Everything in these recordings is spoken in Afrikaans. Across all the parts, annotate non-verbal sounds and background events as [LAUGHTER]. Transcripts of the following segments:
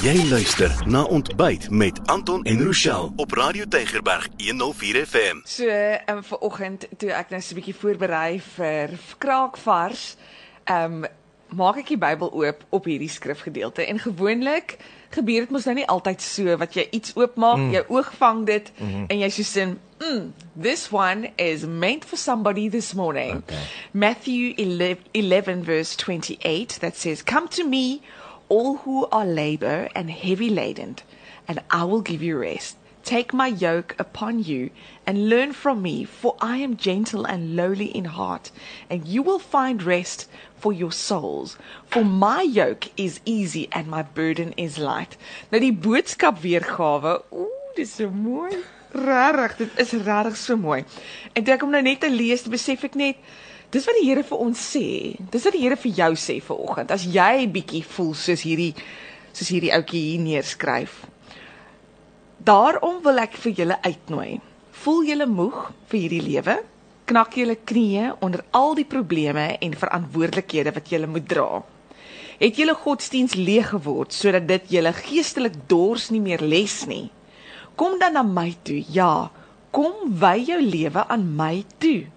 Jy luister na Ontbyt met Anton en Rochelle op Radio Tygerberg 104 FM. So, um, vir oggend toe ek nou so 'n bietjie voorberei vir kraakvars, ehm um, maak ek die Bybel oop op hierdie skrifgedeelte en gewoonlik gebeur dit mos nou nie altyd so wat jy iets oopmaak, mm. jou oog vang dit mm -hmm. en jy sê sin, mm, this one is meant for somebody this morning. Okay. Matthew 11, 11 verse 28 that says, "Come to me all who are labor and heavy laden, and I will give you rest. Take my yoke upon you and learn from me, for I am gentle and lowly in heart, and you will find rest for your souls. For my yoke is easy and my burden is light. Nou die boodskap weergawe, ooh, dis so mooi. Rarig, dit is rarig so mooi. En toe ek hom nou net te lees, besef ek net Dis wat die Here vir ons sê. Dis wat die Here vir jou sê vir oggend. As jy bietjie voel soos hierdie soos hierdie ouetjie hier neerskryf. Daarom wil ek vir julle uitnooi. Voel julle moeg vir hierdie lewe? Knak julle knieë onder al die probleme en verantwoordelikhede wat julle moet dra. Het julle godsdiens leeg geword sodat dit julle geestelik dors nie meer les nie? Kom dan na my toe. Ja, kom wy jou lewe aan my toe.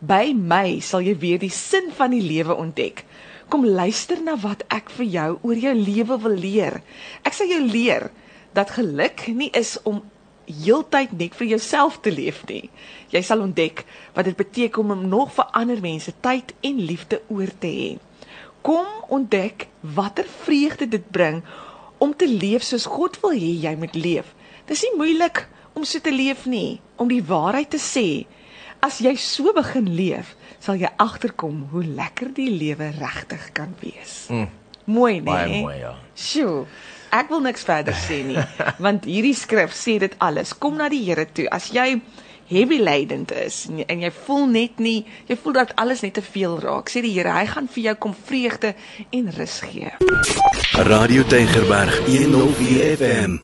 By my sal jy weer die sin van die lewe ontdek. Kom luister na wat ek vir jou oor jou lewe wil leer. Ek sal jou leer dat geluk nie is om heeltyd net vir jouself te leef nie. Jy sal ontdek wat dit beteken om nog vir ander mense tyd en liefde oor te hê. Kom ontdek watter vreugde dit bring om te leef soos God wil hê jy moet leef. Dis nie moeilik om so te leef nie, om die waarheid te sê As jy so begin leef, sal jy agterkom hoe lekker die lewe regtig kan wees. Mm. Mooi, nee. Baie mooi, ja. Sjoe. Ek wil niks verder sê nie, [LAUGHS] want hierdie skrif sê dit alles. Kom na die Here toe. As jy heavy laden is en jy, en jy voel net nie, jy voel dat alles net te veel raak, sê die Here, hy gaan vir jou kom vreugde en rus gee. Radio Tygerberg 104 FM.